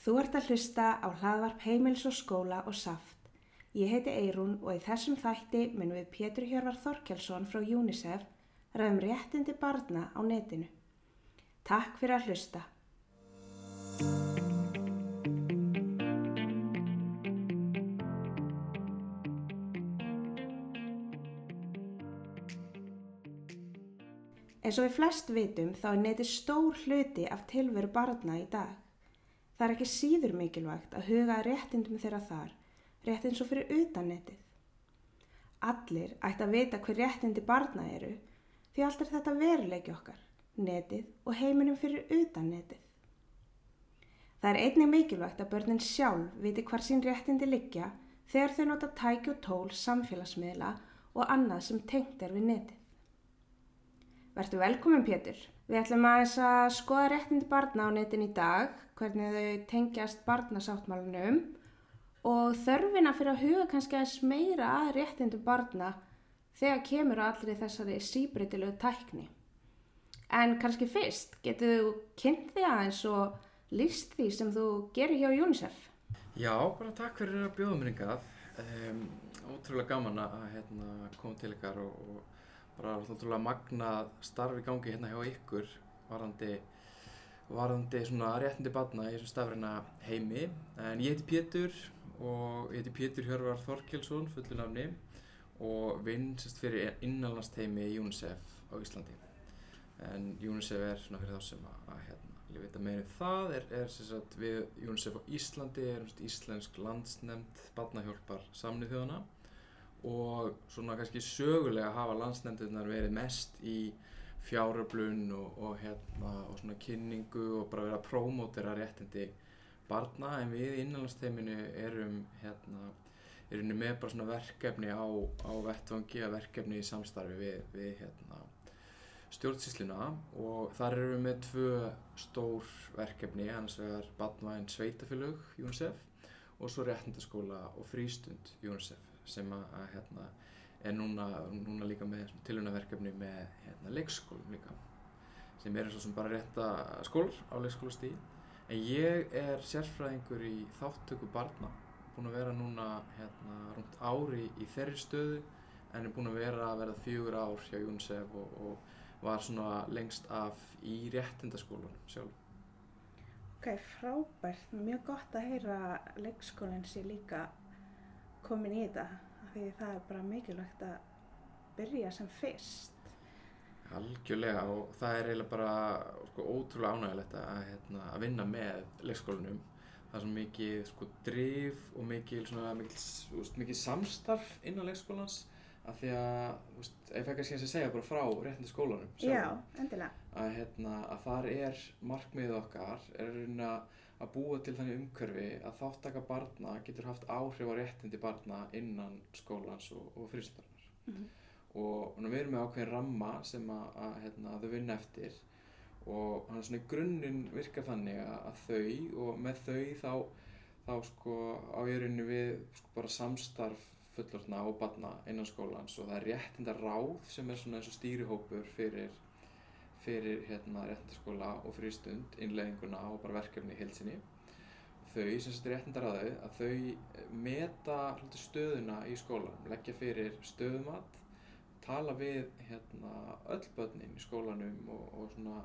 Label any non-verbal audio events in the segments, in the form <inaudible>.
Þú ert að hlusta á hlaðvarp heimils og skóla og saft. Ég heiti Eirún og í þessum þætti minn við Pétur Hjörvar Þorkjálsson frá UNICEF ræðum réttindi barna á netinu. Takk fyrir að hlusta. Eins og við flest vitum þá er netið stór hluti af tilveru barna í dag. Það er ekki síður mikilvægt að huga réttindum þeirra þar, rétt eins og fyrir utan netið. Allir ætti að vita hver réttindi barna eru því allt er þetta veruleiki okkar, netið og heiminum fyrir utan netið. Það er einnig mikilvægt að börnin sjálf viti hvar sín réttindi liggja þegar þau nota tæki og tól, samfélagsmiðla og annað sem tengt er við netið. Vertu velkomin Pétur. Við ætlum aðeins að skoða réttindi barna á netin í dag, hvernig þau tengjast barnasáttmálunum og þörfina fyrir að huga kannski aðeins meira að réttindi barna þegar kemur að allri þessari síbreytilegu tækni. En kannski fyrst, getur þú kynnt því aðeins og líst því sem þú gerir hjá UNICEF? Já, bara takk fyrir að bjóða mér yngað. Um, ótrúlega gaman að hérna, koma til ykkar og, og bara ótrúlega magnað starfi gangi hérna hjá ykkur varandi, varandi svona réttindi barna í þessum stafræna heimi. En ég heiti Pétur og ég heiti Pétur Hjörvar Þorkelsson, fullu nafni og vinn sérst fyrir innanlandsteimi í UNICEF á Íslandi. En UNICEF er svona fyrir þá sem að, að hérna, ég veit að meðin það er, er sérst við UNICEF á Íslandi er íslensk landsnemnd barnahjálpar samnið þjóðana og svona kannski sögulega hafa landsnefndirnar verið mest í fjáröflun og, og, hérna, og svona kynningu og bara verið að prómótera réttindi barna en við í innanlandsteiminu erum hérna, erum með bara svona verkefni á, á vettvangi að verkefni í samstarfi við, við hérna, stjórnsýsluna og þar erum við með tvö stór verkefni, hans vegar Barnvæn Sveitafélög UNICEF og svo réttindaskóla og frístund UNICEF sem að, að hérna, er núna, núna líka með tilhjónaverkefni með hérna, leikskólum líka sem er eins og sem bara rétta skólar á leikskólastíði en ég er sérfræðingur í þáttöku barna búin að vera núna hérna, rúmt ári í þeirri stöðu en er búin að vera að verða fjögur ár hjá UNICEF og, og var svona lengst af í réttindaskólanum sjálf Ok, frábært. Mjög gott að heyra leikskólinn sé líka komin í þetta því það er bara mikilvægt að byrja sem fyrst. Algjörlega og það er eiginlega bara sko, ótrúlega ánægilegt að, hérna, að vinna með leikskólanum. Það er svo mikið sko, drif og mikið, svona, mikið, mikið samstarf innan leikskólans af því að, veist, ef kannski að segja bara frá réttindi skólanum sjálf, Já, endilega. Að, hérna, að þar er markmiðið okkar er að að búa til þannig umhverfi að þáttaka barna getur haft áhrif á réttindi barna innan skólans og, og frístundarinnar. Mm -hmm. Og við erum með ákveðin ramma sem að, að, hérna, þau vinna eftir og þannig svona í grunninn virkar þannig að þau og með þau þá, þá sko á ég rauninni við sko bara samstarf fullortna og barna innan skólans og það er réttinda ráð sem er svona eins og stýrihópur fyrir fyrir hérna réttindaskóla og frístund, innlegginguna og bara verkefni í heilsinni. Þau, sem sagt réttindaráðu, að þau meta stöðuna í skólanum, leggja fyrir stöðumat, tala við hérna, öll börnin í skólanum og, og svona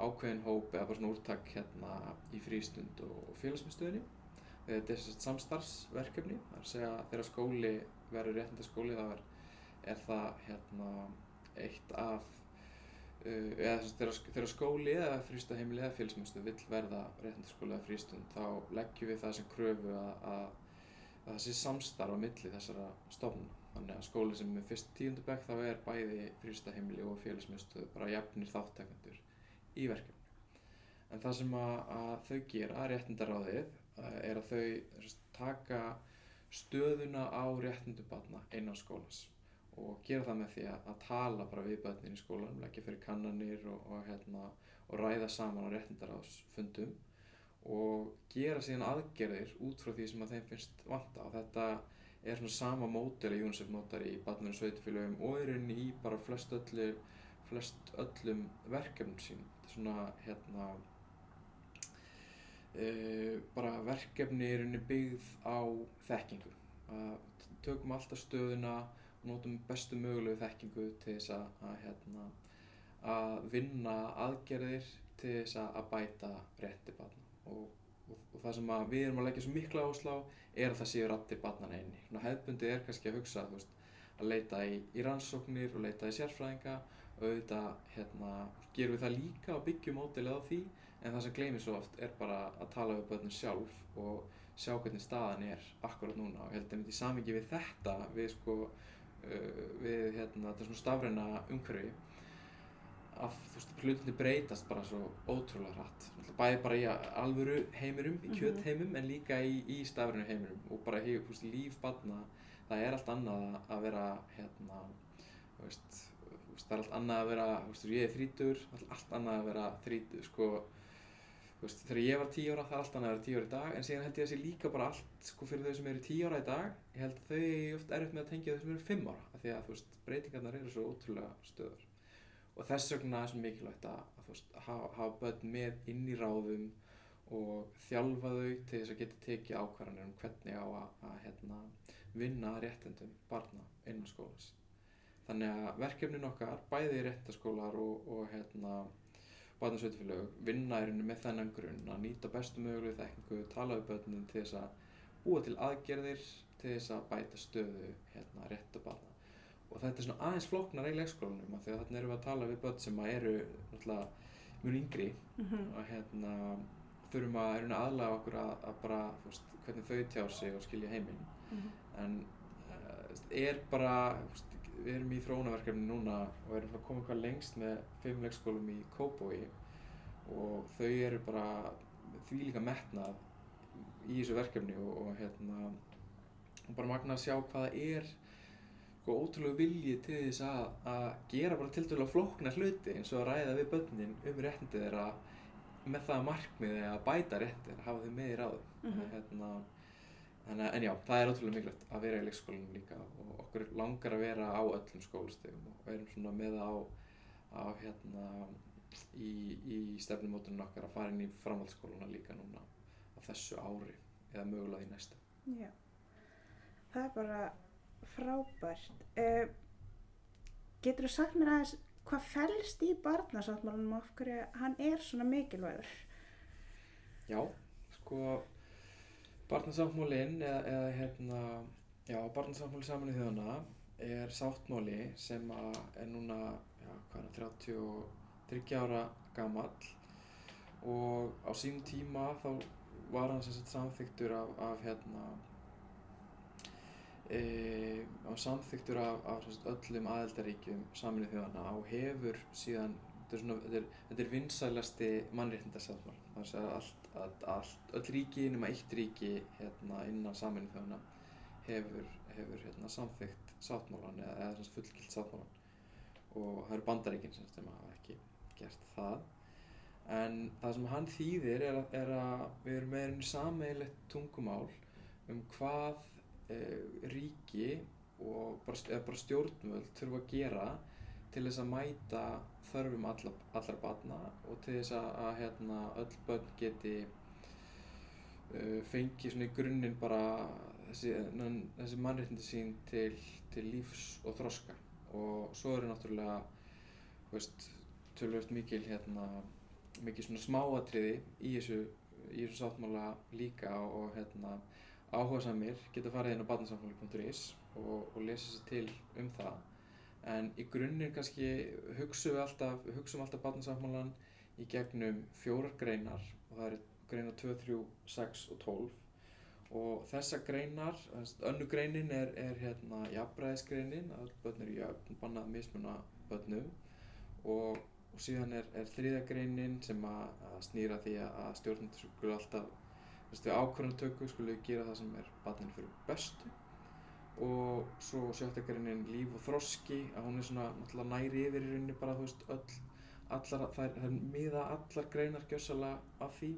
ákveðin hóp eða bara svona úrtak hérna í frístund og félagsmyndstöðinni. Þetta er svona samstarfsverkefni, það er að segja þegar skóli verður réttindaskóli þá er, er það hérna eitt af Uh, eða þegar skóli eða frístaheimili eða félsmyndstöð vill verða réttindaskóli eða frístund þá leggjum við það sem kröfu að, að, að það sé samstarf á milli þessara stofnuna. Þannig að skóli sem er fyrst tíundabæk þá er bæði frístaheimili og félsmyndstöð bara jafnir þáttekandur í verkefni. En það sem að, að þau gera, réttindaráðið, uh, er að þau taka stöðuna á réttindubatna einan skólas og gera það með því að, að tala bara við börnin í skólanum, leggja fyrir kannanir og, og, hérna, og ræða saman á réttindaráðsfundum og gera síðan aðgerðir út frá því sem að þeim finnst vanta og þetta er svona sama mótel að UNICEF notar í barnverðin sveitufélögum og er inn í bara flest, öllu, flest öllum verkefnum sín þetta er svona hérna Uh, bara verkefni er unni byggð á þekkingu. Að tökum alltaf stöðuna notum bestu mögulegu þekkingu til þess að, að, hérna, að vinna aðgerðir til þess að, bæta rétti barna. Og, og, og það sem við erum að leggja svo mikla áslá er að það séu rattir barnana einni. Svona hefðbundi er kannski að hugsa veist, að leita í, í rannsóknir og leita í sérfræðinga og auðvitað hérna, gerum við það líka og byggjum mótilið á því en það sem gleymið svo oft er bara að tala við börnum sjálf og sjá hvernig staðan er akkurat núna og ég held að í samingi við þetta við sko við hérna þetta svona stafræna umhverfi að þú veist hlutinni breytast bara svo ótrúlega hratt. Bæði bara í alvöru heimurum í kjött heimum en líka í, í stafrænu heimurum og bara veist líf barna það er allt annað að vera hérna þú veist það er allt annað að vera, þú veist, ég er þrítur, allt annað að vera þrítur, sko, veist, þegar ég var tíu ára það er allt annað að vera tíu ára í dag, en síðan held ég að það sé líka bara allt, sko, fyrir þau sem eru tíu ára í dag, ég held að þau er oft erfitt með að tengja þau sem eru fimm ára, af því að, þú veist, breytingarnar eru svo ótrúlega stöður. Og þess vegna er svo mikilvægt að, að þú veist, hafa, hafa börn með inn í ráðum og þjálfa þau til þess að geta tekið ákvarðanir um hvernig á að, að hérna, vinna réttendum barna innan skólans. Þannig að verkefnin okkar, bæði réttaskólar og, og hérna, barnasveitufélög, vinna í rauninu með þennan grunn að nýta bestu mögulegu þekkingu, tala um börnin til þess að búa til aðgerðir til þess að bæta stöðu hérna, réttabarna. Og þetta er svona aðeins flóknar í leikskólanum af því að þarna erum við að tala við börn sem eru náttúrulega mjög yngri Mm -hmm. og hérna þurfum að er aðlaga okkur að, að bara veist, hvernig þau tjá sig og skilja heiminn Mm -hmm. en uh, er bara veist, við erum í þróunaverkefni núna og erum að koma hvað lengst með fimm leikskólum í Kópói og þau eru bara því líka metnað í þessu verkefni og, og hérna og bara magna að sjá hvaða er sko ótrúlega vilji til þess að, að gera bara til dælu að flókna hluti eins og að ræða við börnin um réttindi þeirra með það markmiði að bæta réttir, að hafa þau með í ráðum Mm -hmm. hérna, Þannig, en já, það er ótrúlega mikilvægt að vera í leikskólanum líka og okkur langar að vera á öllum skólastegum og erum svona með á, á hérna, í, í stefnumótunum okkar að fara inn í framhaldsskóluna líka núna á þessu ári eða mögulega í næsta. Já, það er bara frábært. Uh, getur þú sagt mér aðeins hvað fælst í barnasáttmálunum og hverju hann er svona mikilvægur? Já, sko barnasáttmálinn eða, eða hérna, já, barnasáttmáli saminu þjóðana er sáttmáli sem er núna, já, hvað það, 33 ára gamall. Og á sínum tíma þá var hann sem sagt samþyktur af, af hérna e, á samþyktur af, af sagt, öllum aðeldaríkjum saminu þjóðana og hefur síðan þetta er, er, er vinsælasti mannréttindasáttmál það er að allt, að, allt öll ríki nema eitt ríki hérna, innan saminu þjóðana hefur, hefur hérna, samþygt sáttmálan eða, eða fullgilt sáttmálan og það eru bandaríkin sem, hafa ekki gert það. En það sem hann þýðir er að, er að við erum með einu sameigilegt tungumál um hvað e, ríki og bara, bara stjórnvöld þurfa að gera til þess að mæta þörfum alla, allar barna og til þess að, að hérna, öll börn geti uh, fengið svona í grunninn bara þessi, þessi mannréttindi sín til, til lífs og þroska. Og svo eru náttúrulega veist, tölvöld mikil hérna, mikil svona smáatriði í þessu, í þessu sáttmála líka og hérna áhuga samir geta farið inn á barnasamfélag.is og, og lesa sér til um það en í grunninn kannski hugsaum við alltaf, alltaf barnasáttmálan í gegnum fjórar greinar og það eru greinar 2, 3, 6 og 12 og þessa greinar, önnu greinin er, er hérna jafnbræðisgreinin að börn eru jöfn, bannað mismuna börnum. Og, og síðan er, er þriða greinin sem að, að snýra því að stjórnendur skulle alltaf, við ákvörðantöku skulle gera það sem er barninu fyrir bestu og svo sjötta greinin líf og þroski að hún er svona næri yfir í rauninni bara þú veist öll allar, það er, miða allar greinar gjössalega af því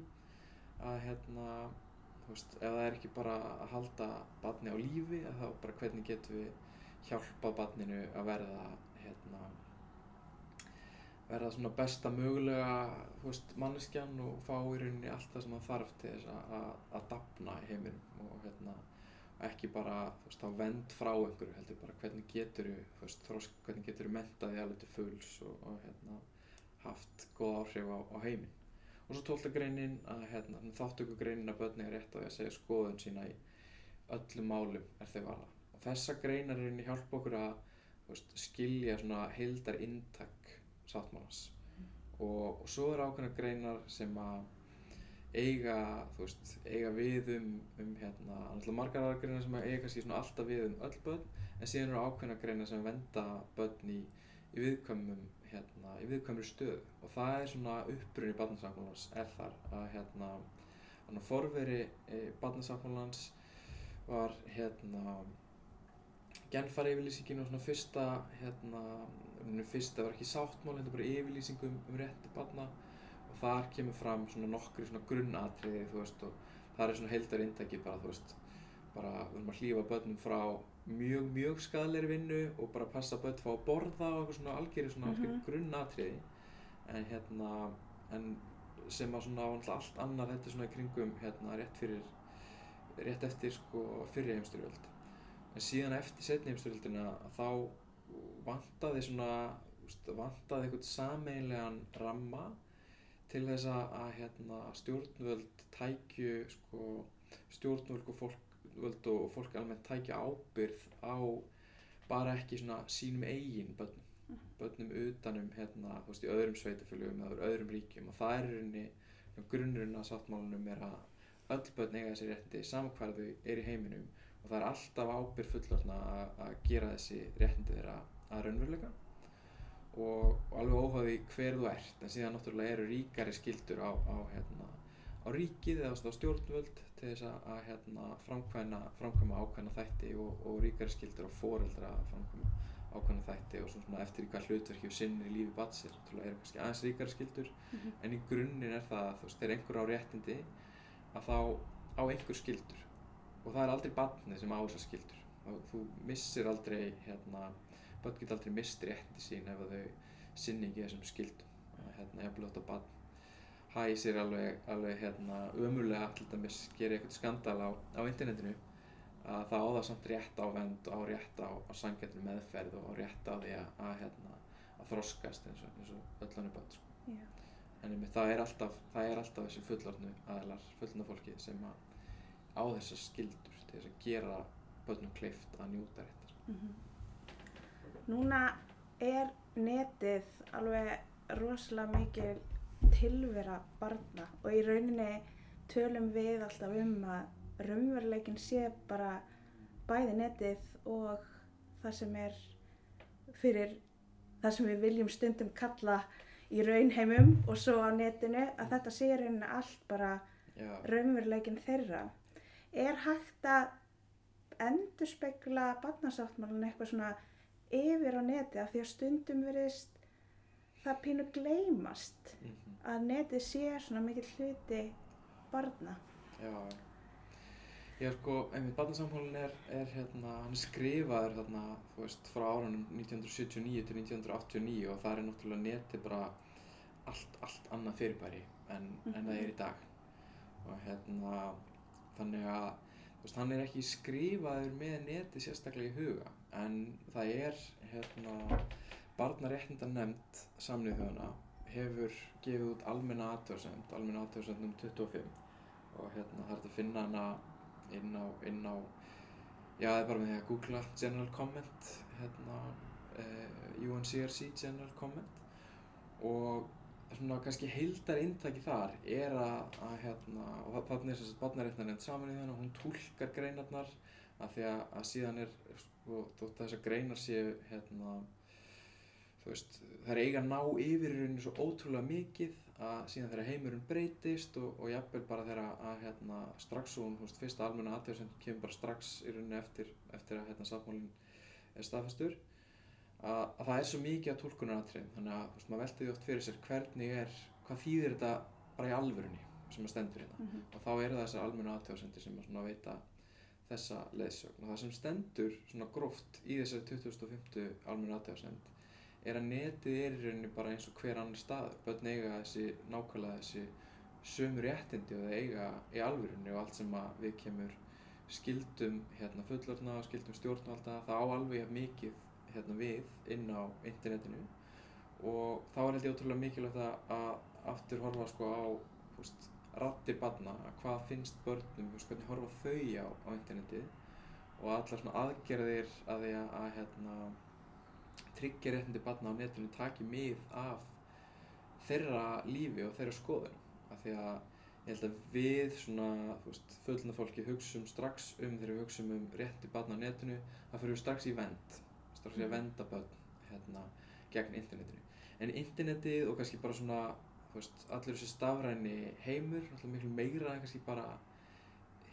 að hérna þú veist ef það er ekki bara að halda barni á lífi að þá bara hvernig getum við hjálpað barninu að verða hérna verða svona besta mögulega þú veist manneskjan og fá í rauninni allt það sem það þarf til þess að, að, dapna heiminum og hérna ekki bara veist, þá vend frá einhverju heldur bara hvernig getur hvernig getur þú mentaði alveg til fulls og, og hérna haft góð áhrif á, á heiminn? Og svo tólta greinin að hérna, þáttöku greinin að börni er rétt á því að segja skoðun sína í öllum málum er þau varða. Og þessa greinar henni hjálpa okkur að veist, skilja svona heildar intak sáttmálans. Mm. og, og svo er ákveðna greinar sem að eiga, þú veist, eiga við um, um hérna, alltaf margar aðra greina sem eiga kannski svona alltaf við um öll börn en síðan eru ákveðna greina sem venda börn í, í viðkvæmum hérna, í viðkvæmri stöðu. Og það er svona uppbrunni barnasákmálans er þar að hérna, hérna forveri e, barnasákmálans var hérna genfara yfirlýsingin og svona fyrsta hérna, fyrsta var ekki sáttmál, var bara yfirlýsing um, um rétti barna þar kemur fram svona nokkri svona grunnatriði þú veist og það er svona heildar inntæki bara þú veist bara við erum að hlýfa börnum frá mjög mjög skadleiri vinnu og bara passa börn fá að borða og eitthvað svona algjörði svona mm -hmm. grunnatriði en hérna en sem að svona allt annar þetta svona í kringum hérna rétt fyrir rétt eftir sko fyrir heimstyrjöld en síðan eftir setni heimstyrjöldina þá vantaði svona vantaði einhvern sameinlegan ramma til þess að hérna, stjórnvöld tækju sko, stjórnvöld og fólk, og fólk almennt tækja ábyrð á bara ekki svona sínum eigin börnum, mm. börnum utanum hérna, þú veist, í öðrum sveitafölugum eða öðrum ríkjum. Og það er rauninni grunnurinn að sáttmálunum er að öll börn eiga þessi rétti samkvæðu er í heiminum. Og það er alltaf ábyrð fullorna að gera þessi réttindi þeirra að raunveruleika og, og alveg óháði hver þú ert en síðan náttúrulega eru ríkari skildur á, á, hérna, á ríkið eða á stjórnvöld til þess að hérna, framkvæma, framkvæma ákvæmna þætti og, og ríkari skildur á foreldra að framkvæma ákvæmna þætti og svona eftir hvað hlutverki og sinni í lífi batsir það eru kannski aðeins ríkari skildur mm -hmm. en í grunninn er það að þú veist þegar einhver á réttindi að þá á einhver skildur og það er aldrei batni sem á þessar skildur og þú missir aldrei hérna börn geta aldrei mist rétti sín ef þau sinni ekki þessum skildum hérna ég blótt á bann hæsir alveg, alveg hérna ömulega til dæmis gerir eitthvað skandal á, á internetinu að það á það samt rétt á vend og á rétt á, á sangjarnir meðferð og á rétt á því að, að, hérna, að þroskast eins og, og öllanir börn sko. yeah. en einmitt, það er alltaf, það er alltaf þessi fullorðnu aðlar, fullorðna fólki sem að á þessar skildur til þess að gera börnum kleift að njúta réttar mm -hmm. Núna er netið alveg rosalega mikil tilvera barna og í rauninni tölum við alltaf um að raunveruleikin sé bara bæði netið og það sem er fyrir það sem við viljum stundum kalla í raunheimum og svo á netinu að þetta sé rauninni allt bara raunveruleikin þeirra. Er hægt að endur spekla barnasáttmálun eitthvað svona yfir á neti af því að stundum verist það pínu gleymast mm -hmm. að neti sé svona mikið hluti barna Já, já sko, einmitt barnasamhólun er, er hérna, hann er skrifaður hérna, þú veist, frá árunum 1979 til 1989 og það er náttúrulega neti bara allt, allt annað fyrirbæri en, mm -hmm. en það er í dag og hérna, þannig að veist, hann er ekki skrifaður með neti sérstaklega í huga en það er hérna barnaréttinda nefnd samnið þjóðana hefur gefið út almenna aðtöðsend almenna aðtöðsend um 25 og hérna það er að finna hana inn á, inn á já það er bara með því að googla general comment hérna uh, UNCRC general comment. Og svona kannski heildar inntaki þar er að, að hérna, og þannig er þess að barnaréttina nefnd í þennan, hún tólkar greinarnar af því að, að síðan er sko, þótt að þessar greinar séu hérna, veist, það er eiga að ná yfir í rauninu svo ótrúlega mikið að síðan þegar heimurinn breytist og, og jafnvel bara þegar að hérna, strax og hún, fyrsta almenna aðtöðsend kemur bara strax í rauninu eftir, eftir að hérna sáttmálinn er staðfastur að, að það er svo mikið á tólkunaratriðum þannig að veist, maður velti því oft fyrir sér hvernig er, hvað þýðir þetta bara í alvörunni sem að stendur hérna mm -hmm. og þá eru það þessar almenna aðtöðsendir sem að veita þessa leðsögn og það sem stendur svona gróft í þessari 2050 almenna aðtöðsend er að netið er í rauninni bara eins og hver annar stað börn eiga þessi nákvæmlega þessi sömu réttindi og þau eiga í alvörunni og allt sem að við kemur skildum hérna, fullorna og skildum stjórnvalda það á alveg mikið hérna, við inn á internetinu. Og þá er ég ótrúlega mikilvægt að aftur horfa sko á húst, rattir barna, hvað finnst börnum, hvernig horfa þau á, á internetið og allar svona aðgerðir að því að, að hérna, tryggja réttindi barna á netinu taki mið af þeirra lífi og þeirra skoðun af því að ég held að við svona, þú veist, fullna fólki hugsum strax um þegar við hugsum um rétti barna á netinu, það fyrir við strax í vend strax í að venda börn hérna, gegn internetinu. En internetið og kannski bara svona veist, allur þessi stafræni heimur alltaf miklu meira en kannski bara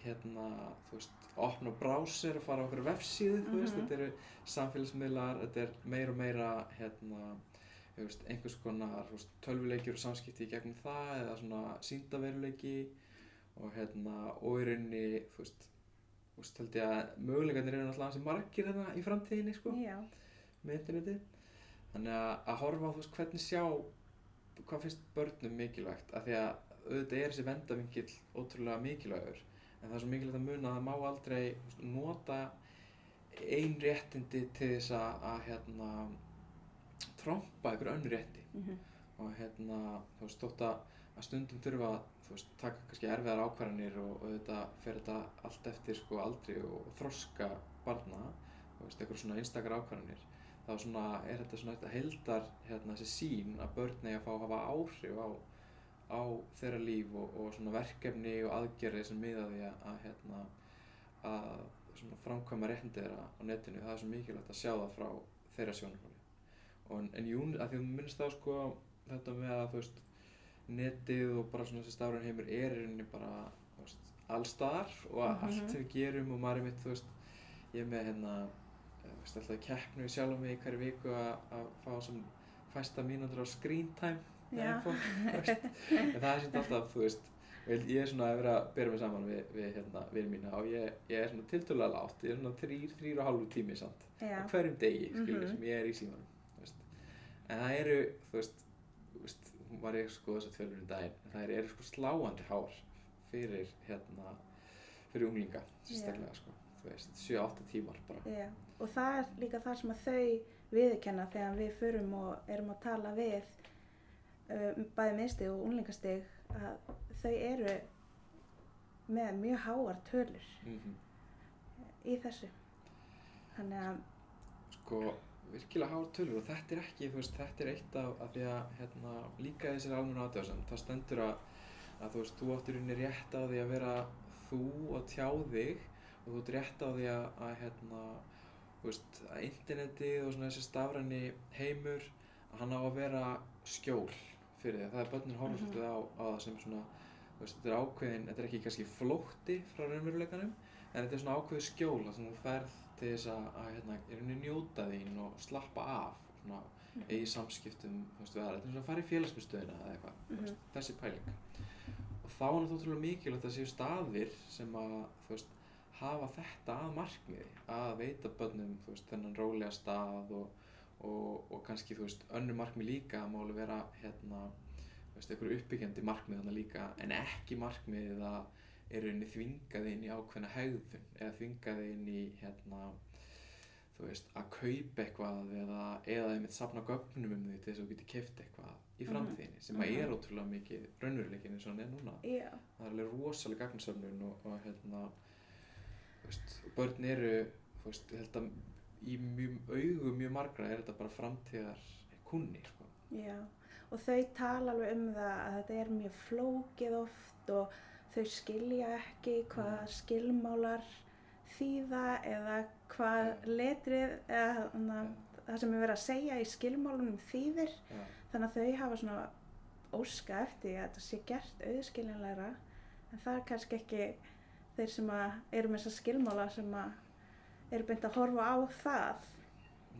hérna, þú veist opna browser og fara á okkur vefsíðu, þú veist, Mhm. þetta eru samfélagsmiðlar, þetta er meira og meira hérna, þú veist, einhvers konar þú veist, tölvuleikjur og samskipti í gegnum það eða svona síndaveruleiki og hérna, og í rauninni þú veist, þú veist, held ég að möguleikarnir eru náttúrulega ansi margir hérna í framtíðinni, sko Já, með interneti þannig að, að horfa á þú veist hvernig sjá hvað finnst börnum mikilvægt? Af því að auðvitað er þessi vendavingill ótrúlega mikilvægur en það er svo mikilvægt að muna að það má aldrei nota ein réttindi til þess að, hérna trompa ykkur önnur rétti. Mhm, og hérna þú veist þótt að, stundum þurfa þú veist taka kannski erfiðar ákvarðanir og, auðvitað fer þetta allt eftir sko aldri og, og þroska barna þú veist eitthvað svona einstakar ákvarðanir þá svona er þetta svona þetta heildar hérna þessi sín að börn eigi að fá að hafa áhrif á, á þeirra líf og, og svona verkefni og aðgerði sem miða því að, hérna að svona framkvæma réttindi þeirra á netinu það er svo mikilvægt að sjá það frá þeirra sjónarhóli og en, en jú, að því þú minnst þá sko þetta með að þú veist netið og bara svona þessi stafræn heimur er í rauninni bara allstaðar og að Mhm. allt sem við gerum og maður er mitt þú veist ég er með hérna veist, alltaf keppnu í sjálfum mig í hverju viku að fá sem fæsta mínútur á screen time <laughs> en það er svolítið alltaf þú veist ég er svona að vera að bera mig saman við, við hérna, vinið mína og ég, ég er svona tiltölulega látt, ég er svona þrýr, þrýr og hálfu tími samt. Á hverjum degi, skilur, Mhm. sem ég er í símanum en það eru þú veist, þú veist var ég skoða þess að tölur um daginn en það eru sko sláandi hár fyrir hérna fyrir unglinga, sérstaklega sko þú veist, 7-8 tímar bara. Já. Og það er líka það sem að þau viðurkenna þegar við förum og erum að tala við um, bæði miðstig og unglingastig að þau eru með mjög háar tölur mm í þessu. Þannig að, sko virkilega hár tölur og þetta er ekki, veist, þetta er eitt af, af því að hérna, líka þessir almenna aðdjáðsam, það stendur að, að þú veist, þú áttur unni rétt á því að vera þú og tjá þig og þú ert rétt á því að, að hérna, veist, að internetið og svona þessi stafræni heimur, að hann á að vera skjól fyrir því að það er börnin horfum Mhm. svolítið á, á það sem svona, veist, þetta er ákveðin, þetta er ekki kannski flótti frá raunveruleikanum, en þetta er svona ákveðið skjól sem þú ferð til þess að, að hérna, í njóta þín og slappa af svona Mhm. eigi samskiptum þú veist, við aðra, þetta er svona að fara í félagsmyndstöðina eða eitthvað, Mhm. veist, þessi pæling og þá er þetta ótrúlega mikilvægt að séu staðir sem að þú veist, hafa þetta að markmiði að veita börnum veist, þennan rólega stað og, og, og kannski veist, önnu markmið líka að máli vera hérna, einhverju uppbyggjandi markmið þarna líka en ekki markmiðið að er rauninni þvingaði inn í ákveðna hegðun eða þvingaði inn í hérna, veist, að kaupa eitthvað eða, eða einmitt safna gögnum um því til þess að þú getur keft eitthvað í Mhm. framtíðinni sem að Mhm. er ótrúlega mikið raunveruleikin eins og hann er núna já, það er alveg rosalega gagnsöfnun og, og hérna veist, börn eru veist, að í mjög augum mjög margra er þetta bara framtíðar kunni, sko já. Og þau tala alveg um það að þetta er mjög flókið oft og þau skilja ekki hvað skilmálar þýða eða hvað letrið eða hana, það sem er verið að segja í skilmálunum þýðir. Já, Þannig að þau hafa svona óska eftir að þetta sé gert auðskiljanlegra en það er kannski ekki þeir sem eru með þessa skilmála sem eru beint að horfa á það.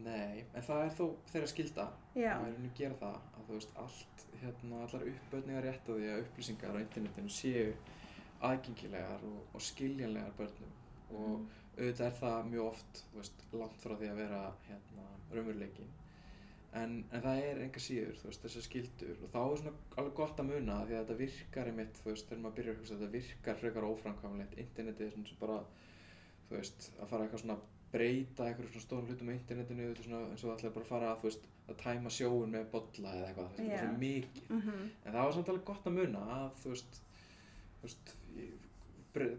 nei, en það er þó þeirra skilda Já, að er gera það að þú veist allt, hérna, allar uppbötningar rétt á því að upplýsingar á internetinu séu aðgengilegar og, og skiljanlegar börnum og Mm. auðvitað er það mjög oft veist, langt frá því að vera hérna, raunveruleikin en, en það er enga síður veist, þessar skildur og þá er svona alveg gott að muna því að þetta virkar einmitt, þú veist, þegar maður byrjar að hugsa þetta virkar frekar óframkvæmlegt, internetið er svona bara, þú veist, að fara eitthvað svona breyta eitthvað svona stórum hlutum á internetinu er svona eins og ætlaði bara að fara þú veist, að tæma sjóun með bolla eða eitthvað. Það er Já. svona mikið. Mhm, en það var samt alveg gott að muna að þú veist, þú veist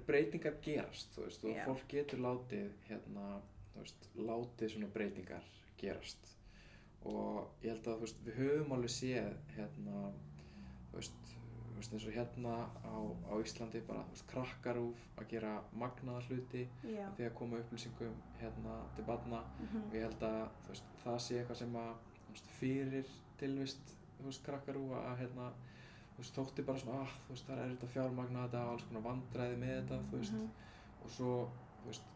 breytingar gerast þú veist, og Já. fólk getur látið hérna, þú veist, látið svona breytingar gerast og ég held að veist, við höfum alveg séð hérna veist, veist eins og hérna á, á Íslandi bara, krakkarúf að gera magnaða hluti já, því að koma upplýsingum hérna til barna mhm, og ég held að það sé eitthvað sem að fyrir tilvist þú veist, krakkarú að hérna, þótti bara svona ah, veist, það er erfitt að fjármagna þetta og alls konar vandræði með þetta veist, mhm, og svo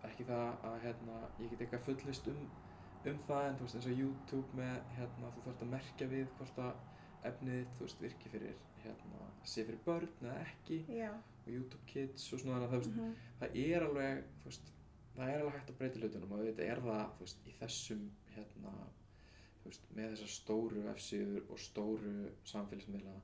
ekki það að hérna, ég get eitthvað fullist um, um það en þú veist, eins og YouTube með hérna, þú þarfst að merkja við hvort að efnið þú veist, virki fyrir hérna, sé fyrir börn eða ekki já, og YouTube Kids og svona þannig að það, veist, mhm, það er alveg þú veist, það er alveg hægt að breyta hlutunum og þetta er það þú veist, í þessum hérna, þú veist, með þessar stóru F-síður og stóru samfélagsmiðla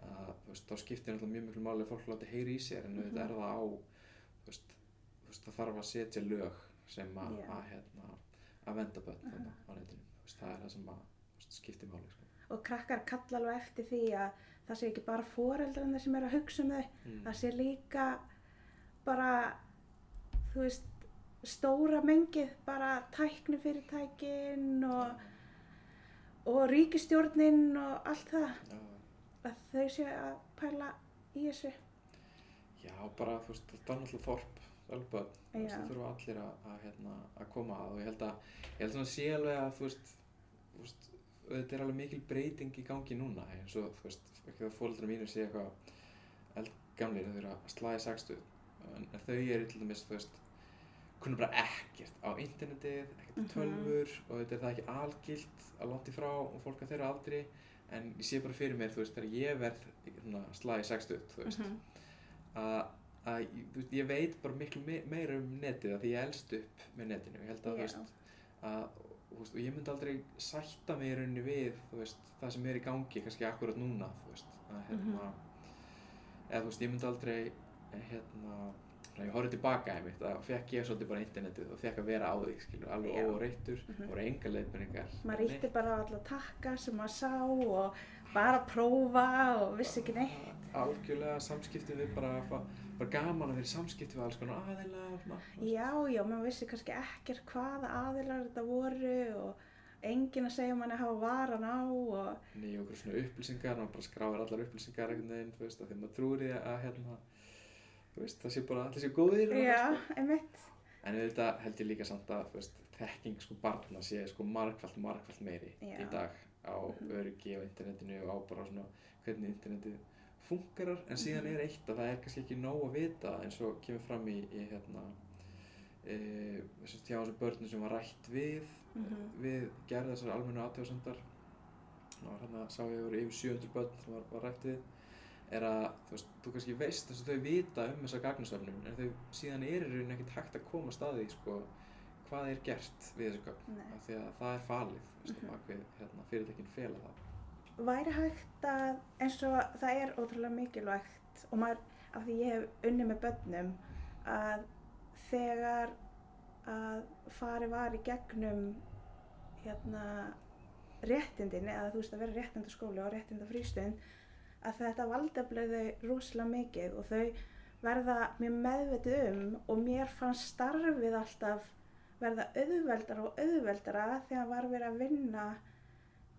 að þú veist, þá skiptir náttúrulega mjög miklu máli að fólk láti heyri í sér en Mhm. þetta er það á þú veist, þú veist, það þarf að setja lög sem að, Já. að, hérna, að venda börn þarna á netinu. Það er það sem skiptir máli sko. og krakkar kalla alveg eftir því að það sé ekki bara foreldrarnir sem er að hugsa um þau. Mm. það sé líka bara þú veist stóra mengið bara tæknifyrirtækin og, og ríkistjórnin og allt það. Já, að þau sé að pæla í þessu. Já, bara þú veist, þetta er náttúrulega þorp, Já. það þurfa allir að, að, hérna, að koma að og ég held að, ég held svona sé alveg að, þú veist, þú veist, þetta er alveg mikil breyting í gangi núna, eins og, þú veist, ekki það fóreldrar mínir sé eitthvað eldgamlir, þau eru að slæði sextu, en, þau eru til dæmis, þú veist, kunna bara ekkert á internetið, ekkert Mhm. tölvur og þetta er það ekki algilt að langt í frá og fólk að þeirra aldri, en ég sé bara fyrir mér, þú veist, þegar ég verð svona, slæði sextu, þú veist, Mhm. að að veist, ég veit bara miklu me meira um netið að því ég elst upp með netinu. Ég held að Já. veist að veist, og ég myndi aldrei sætta mig í rauninni við það sem er í gangi kannski akkurat núna að hérna eða þú veist, ég myndi aldrei hérna ég horfði tilbaka einmitt að fekk ég svolítið bara internetið og fekk að vera á því skilur, alveg óreittur, Mhm. það voru enga leiðbendingar maður ítti bara á alla takka sem maður sá og bara prófa og vissi ekki neitt. Algjörlega samskipti við bara, bara gaman að vera í samskipti við alls konar og veist. já, já, maður vissi kannski ekkert hvaða aðilar þetta voru og enginn að segja manni að hafa varan á og nýja okkur svona upplýsingar maður bara skráir allar upplýsingar einhvern veginn þú veist, að því maður trúir því að hérna þú veist, það sé bara allir sé góðir og já, sko. einmitt en auðvitað held ég líka samt að þú veist, þekking sko barna sé sko margfald, margfald meiri Já. í dag á Mhm. öryggi á internetinu og á bara svona hvernig internetið fungerar en síðan er eitt að það er kannski ekki nóg að vita eins og kemur fram í, í hérna e, hjá þessum börnum sem var rætt við Mhm. við gerð þessar almennu aðtjóðsendar og hérna sá ég voru yfir 700 börn sem var, var rætt við er að þú veist, þú kannski veist þess að þau vita um þessa gagnasöfnun en þau síðan er í rauninni ekkert hægt að koma staði sko, hvað er gert við þessu gögn því að það er falið mm -hmm. hérna, fyrirtækin fela það væri hægt að eins og það er ótrúlega mikilvægt og maður, af því ég hef unni með börnum að þegar að fari var í gegnum hérna réttindin eða þú veist að vera réttindaskóli og réttindafrístund að þetta valdeflega þau rosalega mikið og þau verða mjög meðvitið um og mér fannst starfið alltaf verða auðveldara og auðveldara þegar var verið að vinna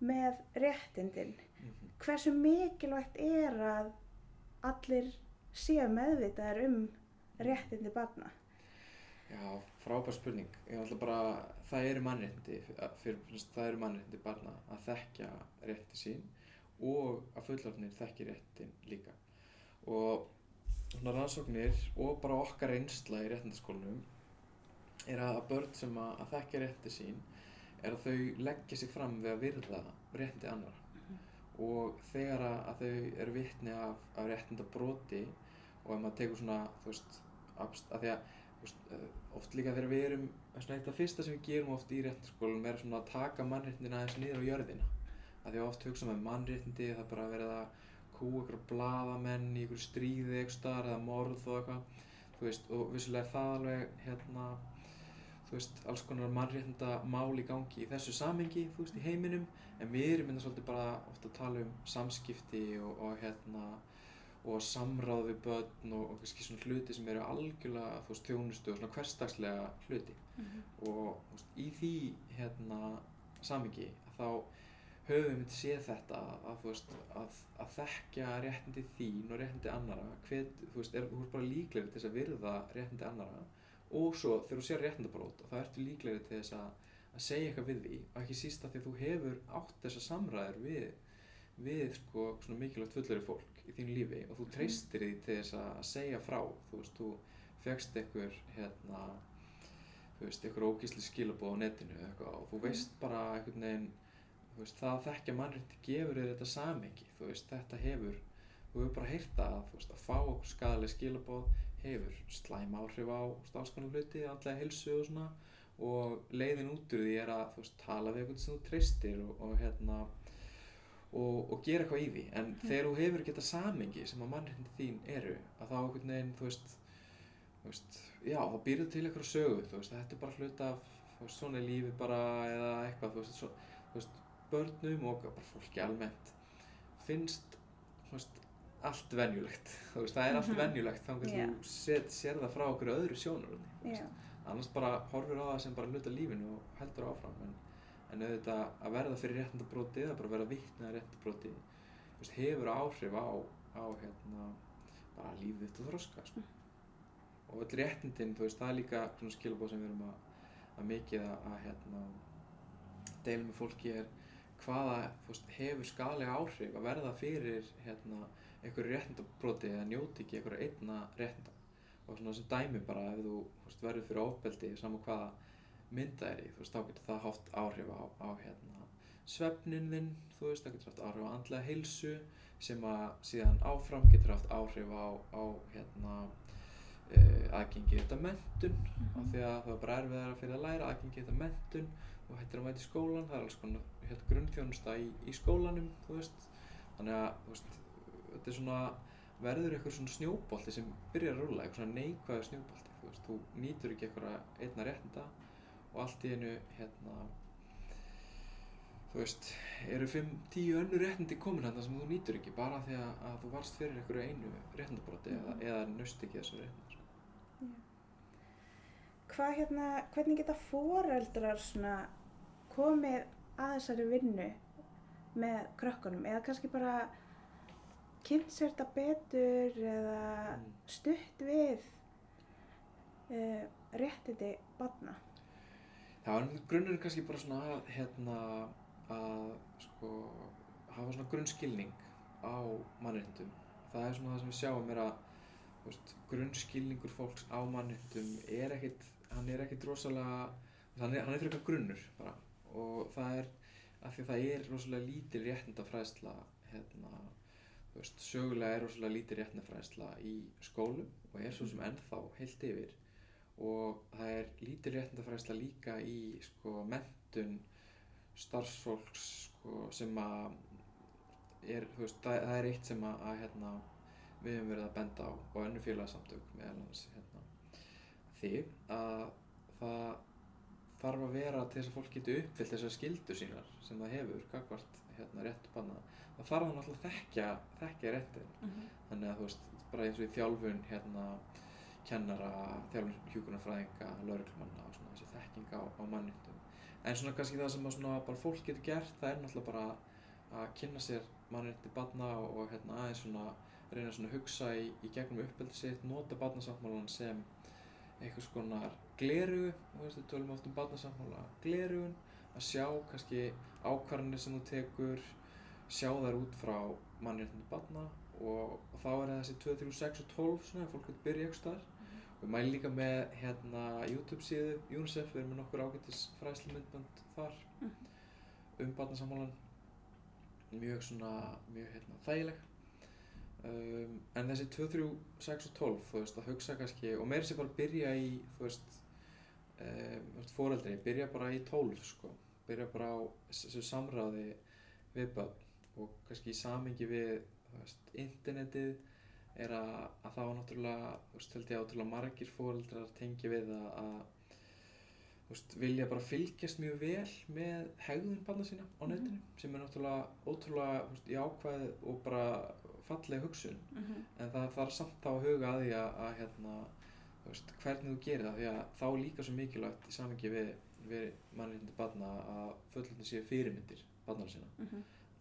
með réttindin. Hversu mikilvægt er að allir séu meðvitaðir um réttindi barna? Já, frábær spurning ég ætla bara, það eru mannréttindi fyrir, það eru mannréttindi barna að þekkja rétti sín og að fullorðnir þekki réttin líka og svona rannsóknir og bara okkar reynsla í réttindaskólanum er að börn sem að, að þekkja rétti sín er að þau leggja sig fram við að virða réttindi annara og þegar að, þau eru vitni af, af réttindabróti og ef maður tekur svona, þú veist, að því að veist, eh, oft líka þegar við erum af fyrsta sem við gerum oft í réttarskólum er svona að taka mannréttindina aðeins niður á jörðina. Að því oft hugsa með mannréttindi það bara verða að kú ykkur bladamenn í ykkur stríði ykkur starf eða morð og eitthvað. Þú veist og vissulega það alveg hérna þú veist alls konar mannréttinda mál í gangi í þessu samengi þú veist í heiminum. En við erum mynda svolítið bara ofta að tala um samskipti og, og hérna og samráð við börn og, og kannski svona hluti sem eru algjörlega þú veist þjónustu og svona hverstagslega hluti. Mm -hmm. og þú veist, í því hérna samingi þá höfum við séð þetta að þú veist að, að þekkja réttindi þín og réttindi annara hver, þú veist, er, þú ert bara líklegri til þess að virða réttindi annara og svo þegar þú sér réttindabrót þá ertu líklegri til þess að, að segja eitthvað við því. Og ekki síst að því að þú hefur átt þessa samræður við við sko svona mikilvægt fullari fólk í þínu lífi. Og þú treystir því til þess að segja frá. Þú veist, þú fegst einhver hérna þú veist, einhver ógísli skilabóð á netinu eitthvað og þú veist bara einhvern veginn veist, það að þekkja mannrétti gefur þér þetta samengi, þú veist, þetta hefur þú hefur bara heyrt það að, þú veist, að fá skadalega skilabóð hefur slæm áhrif á alls konar hluti, andlega hilsu og svona. Og leiðin út úr því er að þú veist, tala við einhvern sem þú treystir og, og hérna og, og gera eitthvað í því, en Mm. þegar þú hefur þetta samengi sem að mannréttindi þín eru að þá einhvern veginn, þú veist þú veist, já, þá býrðu til eitthvað sögu, þú veist, þetta er bara hluta af, veist, svona lífið bara eða eitthvað, þú veist, svo, þú veist, börnum og bara fólki almennt. Finnst, þú veist, allt venjulegt, veist, það er allt Mhm. venjulegt þannig að Já. þú set, sér það frá okkur öðru sjónur, Já. annars bara horfir á það sem bara hluta lífinu og heldur áfram, en, en auðvitað að verða fyrir réttindabróti eða bara verða vitna að réttindabróti, þú veist, hefur áhrif á, á, hérna, bara lífið þitt og þroska, sko og öll réttindin, veist, það er líka svona skilabóð sem við erum að, að mikið að, að hérna, deila með fólki er hvaða veist, hefur skadalega áhrif að verða fyrir hérna, einhverju réttindabróti eða njóti ekki einhverju einna réttinda. Og svona sem dæmi bara ef þú, veist, verður fyrir ofbeldi saman hvaða mynda er í, þú veist, þá getur það haft áhrif á, á hérna, svefnin þinn, þú veist, það getur haft áhrif á andlega heilsu sem að síðan áfram getur haft áhrif á, á hérna, uh, aðgengi þetta mentun af því að það er bara erfiðar fyrir að læra aðgengi þetta mentun og hættir að mæta í skólan það er alls konar hérna, grunnþjónusta í, í skólanum þú veist. Þannig að þú veist, þetta er svona verður eitthvað svona snjóbolti sem byrjar að rúla eitthvað svona neikvæðu snjóbolti þú veist, þú nýtur ekki eitthvað einna réttinda og allt í einu hérna þú veist, eru 5-10 önnur réttindi komin hérna sem þú nýtur ekki bara því að, að þú varst fyrir einhverju einu réttindabróti eða, Mhm. eða nöst ekki þessu réttindi sko. Hvað hérna, hvernig geta foreldrar svona komið að þessari vinnu með krökkunum eða kannski bara kynnt sér þetta betur eða Mm. stutt við uh, réttindi barna? Já, en grunnurinn er kannski bara svona að, hérna, að sko, hafa svona grunnskilning á mannréttindum. Það er svona það sem við sjáum er að veist, grunnskilningur fólks á mannréttindum er ekkit, hann er ekkit rosalega, hann er, hann er fyrir eitthvað grunnur bara og það er af því að það er rosalega lítil réttindafræðsla hérna, veist, sögulega er rosalega lítil réttindafræðsla í skólum og er svo sem ennþá heilt yfir. Og það er lítil réttindafræðsla líka í sko, mentun starfsfólks sko, sem að er, veist, það, það er eitt sem að, að hérna, við höfum verið að benda á og önnu félagsamtök meðal annars hérna, því að það þarf að vera til þess að fólk geti uppfyllt þessar skildur sínar sem það hefur, kakvart hérna, réttu banna það þarf það náttúrulega að þekkja, þekkja réttin. Þannig að þú veist, bara eins og í þjálfun hérna, kennara, þjálfun hjúkunarfræðinga, lauruglumanna og svona þessi þekking á, á mannindum en svona kannski það sem að svona bara fólk getur gert það er náttúrulega bara að kynna sér mannindi barna og, og hérna aðeins svona reyna svona að hugsa í, í gegnum uppeldi sitt, nota barnasáttmálan sem einhvers konar gleru, þú veist, við tölum oft um barnasáttmála glerugun, að sjá kannski ákvarðanir sem þú tekur sjá þær út frá mannréttindi barna og, og þá er það þessi 2, 3, 6 og 12 svona, fólk vil byrja eitthvað staðar. Og ég mæli líka með hérna YouTube síðu UNICEF, við erum með nokkur ágættis fræðslumyndbönd þar um barnasáttmálan mjög svona, mjög hérna þægileg. Um, en þessi 2, 3, 6 og 12 þú veist, að hugsa kannski og meira sér bara byrja í þú veist, um, fóreldri, byrja bara í 12 sko, byrja bara á þessu samráði við börn og kannski í samingi við veist, internetið er að, að var náttúrulega þú veist, held ég átrúlega margir fóreldrar tengja við að, að veist, vilja bara fylgjast mjög vel með hegðun barna sína á Mhm. netinu sem er náttúrulega ótrúlega veist, jákvæð og bara falleg hugsun Mm -hmm. en það þarf samt þá að huga að því að, að hérna, veist, hvernig þú gerir það því að þá líka svo mikilvægt í samingi við, við mannréttindi barna að fullurinn séu fyrirmyndir barnara sína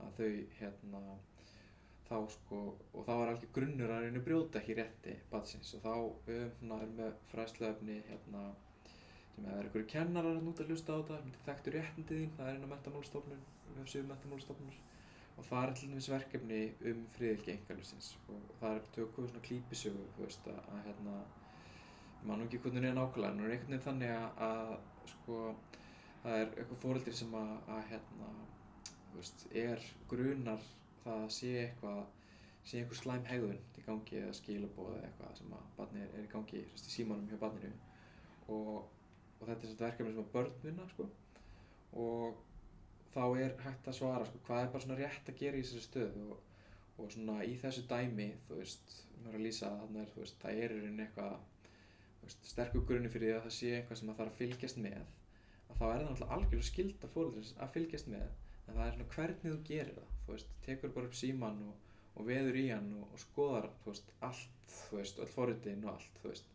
að þau hérna þá sko, og þá er alveg grunnur að reyna að brjóta ekki rétti batsins og þá við svona, erum með fræðsluefni hérna sem það er einhverju kennarar að núta að hlusta á þetta myndi þekktu réttindi þín, það er einu mentamálstofnun við höfum síðan mentamálstofnunar og það er til dæmis verkefni um friðilgi engalusins og það er tökum við svona klípisögu þú veist að, hérna ég man nú ekki hvernig það er nákvæmlega en það er einhvern veginn þannig að, að sko það er eitthvað fóreldri sem að, að hérna veist, er grunar það að sé eitthvað sé einhver slæm hegðun í gangi eða skilabóð eða eitthvað sem að barni er, er í gangi veist, í símanum hjá barninu? Og, og þetta er verkefni sem að börn vinna sko. Og þá er hægt að svara sko, hvað er bara svona rétt að gera í þessari stöðu? Og, og svona í þessu dæmi þú veist, mér er að lýsa að er, veist, það er rauninni eitthvað sterkur grunni fyrir því að það sé eitthvað sem að þarf að fylgjast með að þá er það náttúrulega algjörlega skilda fóröldris að fylgjast með en það er svona hvernig þú gerir það þú veist, tekur bara upp síman og, og veður í hann og, og skoðar þú veist, allt, þú veist, öll fóröldin og allt þú veist,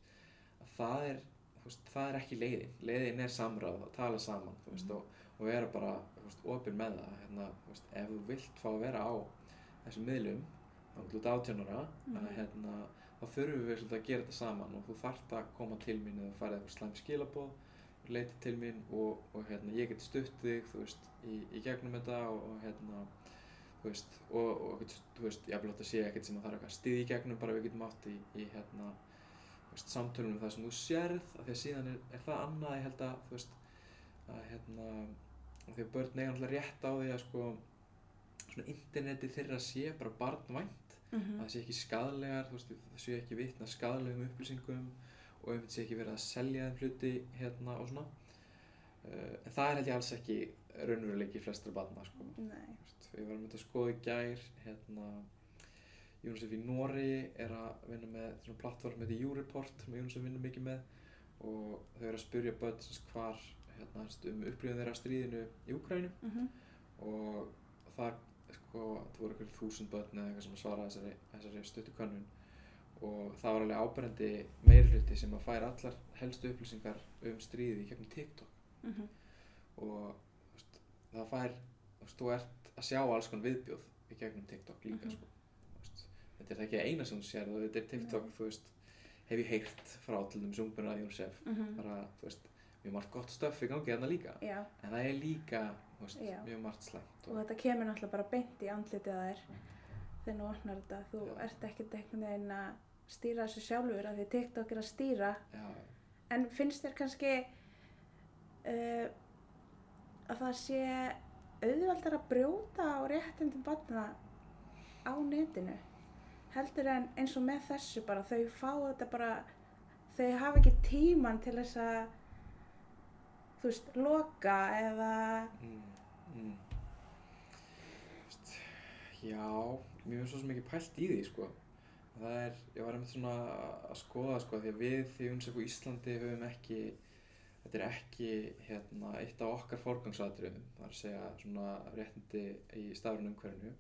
að það er þú veist, það er ekki leiðin, leiðin er samráð að tala saman, þú veist, Mhm. og, og vera bara, þú veist, opinn með það hérna, þú veist, ef þú vilt fá að vera á þessum miðlum, þá er þetta átjónara að Mhm. hérna þá þurfum við svolítið að gera þetta saman og þú þarft að koma til mín eða farið eitthvað slæm skilabóð leiti til mín og, og hérna, ég get stutt þig veist, í, í gegnum þetta og, og hérna þú veist, og, og þú veist, ég vil átt að sé ekkert sem að þarf eitthvað að stiði í gegnum bara við getum átt í, í hérna þú veist, samtölum um það sem þú sérð af því að síðan er, er það annað ég held að þú veist, að hérna því að börn eiga náttúrulega rétt á því að sko svona interneti þeirra sé bara barnvænt að það sé ekki skadlegar, þú veist, það sé ekki vitna skadlegum upplýsingum og þetta sé ekki verið að selja þeim hluti hérna og svona uh, en það er held ég alls ekki raunveruleiki flestra barna sko. Við varum myndið að skoða í gær hérna UNICEF í Nóri er að vinna með svona plattform með U-Report sem UNICEF vinnur mikið með og þau eru að spyrja börn hvar hérna, um upplifin þeirra stríðinu í Úkrænu Mhm. og þar sko, það voru ykkur þúsund börn eða eitthvað sem svaraði þessari, þessari stuttu könnun og það var alveg áberandi meirhluti sem að færa allar helstu upplýsingar um stríði í gegnum TikTok Mhm. og þú veist, það fær veist, þú ert að sjá alls konar viðbjóð í gegnum TikTok líka Mhm. sko. Þú veist, þetta er það ekki eina sem þú sér og þetta er TikTok, Nei. þú veist hef ég heyrt frá til þeim sungbuna að Jónsef Mhm. bara, þú veist, mjög margt gott stöff í gangi þarna líka Já, en það er líka, mjög margt slæmt og þetta kemur náttúrulega bara beint í andlitið að þér þegar þú opnar þetta. Þú Já. ert ekkert einhvern veginn að stýra þessu sjálfur af því TikTok er að stýra. já, En finnst þér kannski uh, að það sé auðveldar að brjóta á réttindum barna á netinu? Heldur en eins og með þessu bara, þau fá þetta bara, þau hafa ekki tíman til þess að, þú veist, loka eða, mm, mm. Já, mér finnst svo ekki pælt í því sko. Það er, ég var einmitt svona að skoða sko, því að við því UNICEF og Íslandi höfum ekki þetta er ekki hérna, eitt af okkar forgangsatriðum það er að segja svona réttindi í stafrun umhverfinu.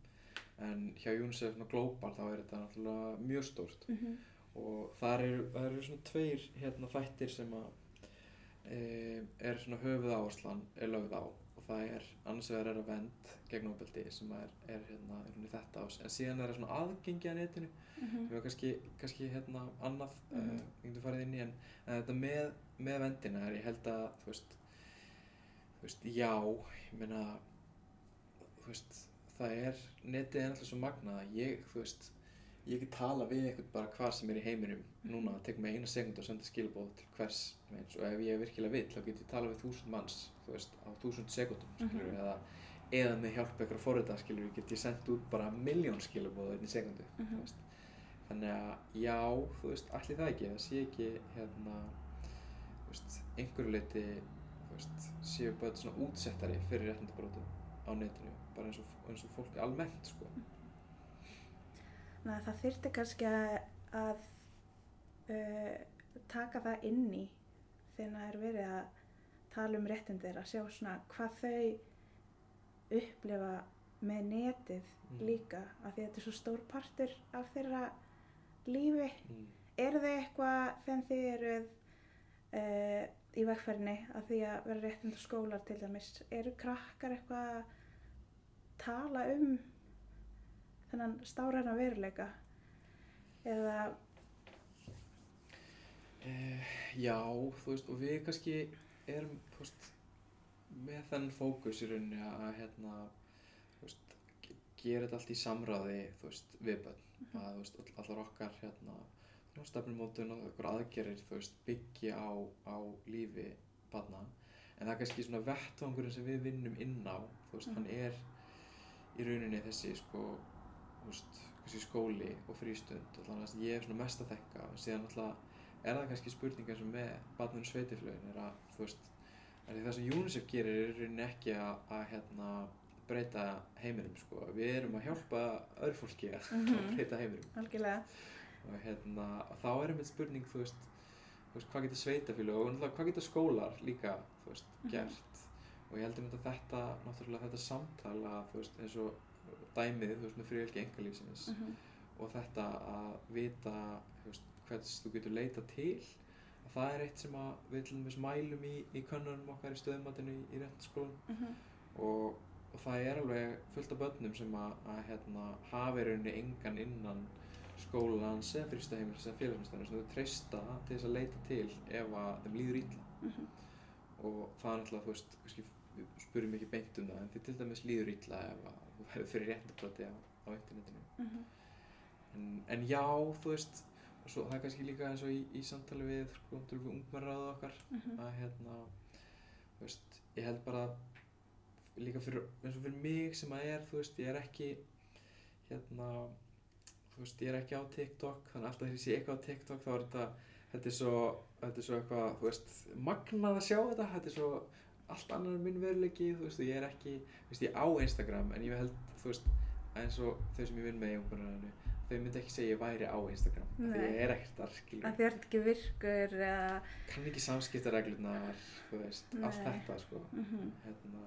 En hjá UNICEF global þá er þetta náttúrulega mjög stórt. Mm -hmm. og þar eru, það eru svona tveir hérna, þættir sem að e, er svona höfuð áherslan er lögð á það er annars vegar er að vend gegn ofbeldi sem er, er hérna, þetta ás en síðan er það svona aðgengi að netinu sem er kannski, kannski hérna annað mm. -hmm. uh, getur farið inn í en, en þetta með, með vendina er ég held að þú veist, þú veist já, ég meina þú veist, það er netið er alltaf svo magnað að ég, þú veist ég get tala við eitthvað bara hvar sem er í heiminum núna, það tekur mig eina sekund að senda skilabóð til hvers meins og ef ég virkilega vill þá get ég tala við þúsund manns þú veist, á þúsund sekundum skilur Mhm. eða, eða með hjálp eitthvað forrita skilur get ég sendt út bara miljón skilabóð einni sekundu Mhm. þú veist þannig að já, þú veist, allir það ekki það sé ekki hérna veist, einhverju leiti veist, séu bara svona útsettari fyrir réttindabrótum á netinu bara eins og, eins og fólk almennt sko. Þannig að það þyrfti kannski að, uh, taka það inn í þegar það er verið að tala um réttindir að sjá svona hvað þau upplifa með netið Mm. líka af því að þetta er svo stór partur af þeirra lífi. mm. Eru þau eitthvað þegar þið eruð uh, í vegferðinni að því að vera réttindur skólar til dæmis, eru krakkar eitthvað að tala um þennan stáræna veruleika? Eða Eh, já, þú veist, og við kannski erum, veist, með þennan fókus í rauninni að, hérna, veist, ge- gera þetta allt í samráði, þú veist, við bönn, að, þú veist, all- allar okkar, hérna, stefnumótun og okkur aðgerir, veist, byggja á, á lífi barna, en það er kannski svona vettvangurinn sem við vinnum inn á, þú veist, Mhm. hann er í rauninni þessi, sko, veist, kannski skóli og frístund, allan að ég er svona mest að þekka, og síðan alltaf er það kannski spurningar sem með barninu sveitiflögin er að þú veist er það sem UNICEF gerir er rauninni ekki að, að hérna, breyta heiminum sko. við erum að hjálpa öðru fólki að Mhm. <laughs> breyta heiminum algjörlega? og hérna, þá er einmitt spurning þú veist, þú veist hvað getur sveitafélög og náttúrulega hvað getur skólar líka þú veist, Mhm. gert og ég heldur einmitt að þetta náttúrulega þetta samtal að þú veist eins og dæmið þú veist með friðvelki engalífsins Mm og þetta að vita þú hvers þú getur leita til að það er eitt sem við til dæmis mælum í, í könnunum okkar í stöðumatinu í, í réttaskólan -hmm. og, og það er alveg fullt af börnum sem að, að hérna, hafi rauninni engan innan skólans eða frístaheimils eða félagsmyndstöðunum sem þau treysta til þess að leita til ef að þeim líður illa Mhm. og það er náttúrulega, þú veist, kannski við spyrjum ekki beint um það en því til dæmis líður illa ef að þú verður fyrir réttindabroti á, á internetinu Mhm. en, en já, þú veist og svo það er kannski líka eins og í, í samtali við sko, við ungmennaráðu okkar Mhm. að hérna þú veist, ég held bara líka fyrir, eins og fyrir mig sem að er þú veist, ég er ekki hérna þú veist, ég er ekki á TikTok þannig að alltaf þegar ég sé eitthvað á TikTok þá er þetta þetta er svo, þetta er svo eitthvað þú veist, magnað að sjá þetta þetta er svo allt annar minn veruleiki þú veist, ég er ekki, þú veist, ég á Instagram en ég held, þú veist, eins og þau sem ég vinn með í ungmennaráðinu þau myndi ekki segja ég væri á Instagram því ég er ekkert þar, skilur að þið ert ekki virkur eða kann ekki samskiptareglurnar þú veist, allt Nei. þetta sko Mhm. hérna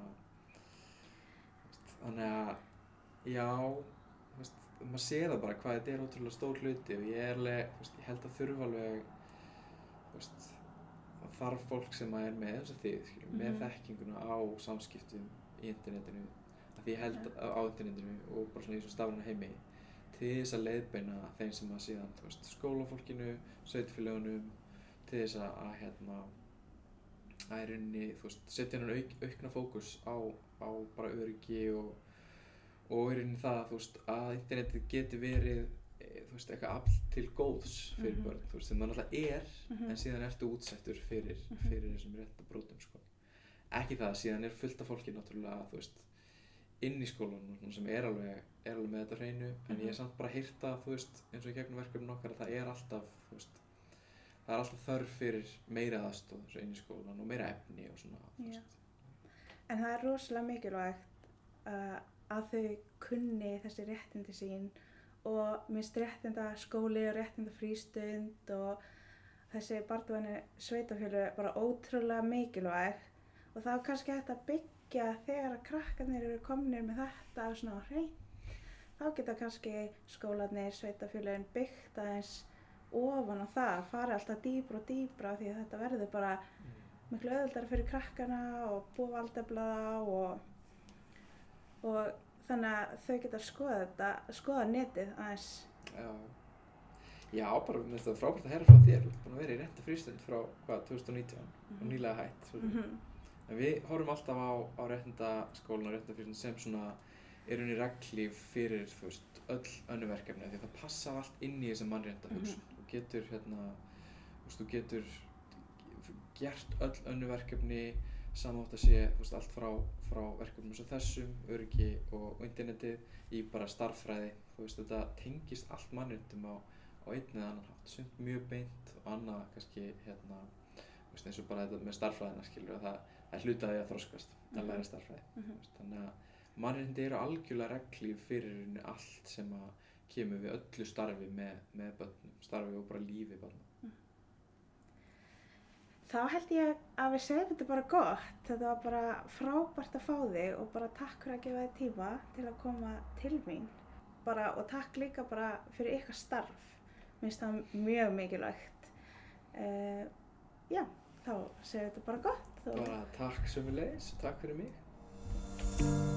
þú veist, þannig að já, þú veist, maður sér það bara hvað þetta er ótrúlega stór hluti og ég er alveg, þú veist, ég held að þurfa alveg þú veist þarf fólk sem er með eins og þið skilur, með Mhm. þekkinguna á samskiptum í internetinu að því held Ja. á internetinu og bara svona í svo stafna heimi til þess að leiðbeina þeim sem að síðan veist, skólafólkinu, sveitfélagunum til þess að, hérna að í rauninni, þú veist, setja hann auk, aukna fókus á, á bara öryggi og, og í rauninni það, þú veist, að internetið geti verið, þú veist, eitthvað afl til góðs fyrir Mhm. börn, þú veist, sem það náttúrulega er, Mhm. en síðan ertu útsettur fyrir, Mhm. fyrir þessum rétta brotum, sko. Ekki það, síðan er fullt af fólki náttúrulega, þú veist, inn í skólanum sem er alveg, er alveg með þetta hreinu, en ég Mhm. er samt bara að, þú veist, eins og í gegnum verkefnin okkar, að það er alltaf, veist, það er alltaf þörf fyrir meira aðstóð inn í skólan og meira efni og svona, veist. En það er rosalega mikilvægt uh, að þau kunni þessi réttindi sín og minnst réttinda skóli og réttinda frístund og þessi barndvæni sveitafjölu bara ótrúlega mikilvæg og það er kannski hægt að byggja þegar að krakkarnir eru komnir með þetta svona á hrein. Þá geta kannski skólanir, sveitafjölun byggt aðeins ofan á það, fara alltaf dýbra og dýbra því að þetta verður bara miklu auðvöldar fyrir krakkana og búa valdeflaða og, og þannig að þau geta skoða þetta, skoða netið aðeins. Já, já, bara með þetta frábært að herra frá þér, þú ert búin að vera í rétta frístund frá, hvað, 2019 og nýlega hætt, svo. Mm -hmm. En við horfum alltaf á, á réttindaskólan og réttindafrístund sem svona er unni reglíf fyrir, veist, öll önnu verkefni því að það passar allt inn í þessi mannrétta hugsun. Þú getur, hérna, þú getur gert öll önnu verkefni samátt að sé, veist, allt frá, frá verkefnum og þessum, öryggi og, internetið í bara starffræði, þú veist, þetta tengist allt mannréttum á, á einn eða annan hátt, sumt mjög beint og annað kannski hérna, veist, eins og bara þetta með starffræðina skilur að það, það er hlutaði að þroskast að Mhm. læra starffræði. Mhm. Þú veist, Þannig að mannréttindi eru algjörlega reglíf fyrir allt sem að kemur við öllu starfi með, með börnum, starfi og bara lífi barna. Þá held ég að við segjum þetta bara gott. Þetta var bara frábært að fá þig og bara takk fyrir að gefa þig tíma til að koma til mín. Bara, og takk líka bara fyrir ykkar starf. Mér finnst það mjög mikilvægt. Uh, já, þá segjum við þetta bara gott. og- Bara takk sömulegis, takk fyrir mig.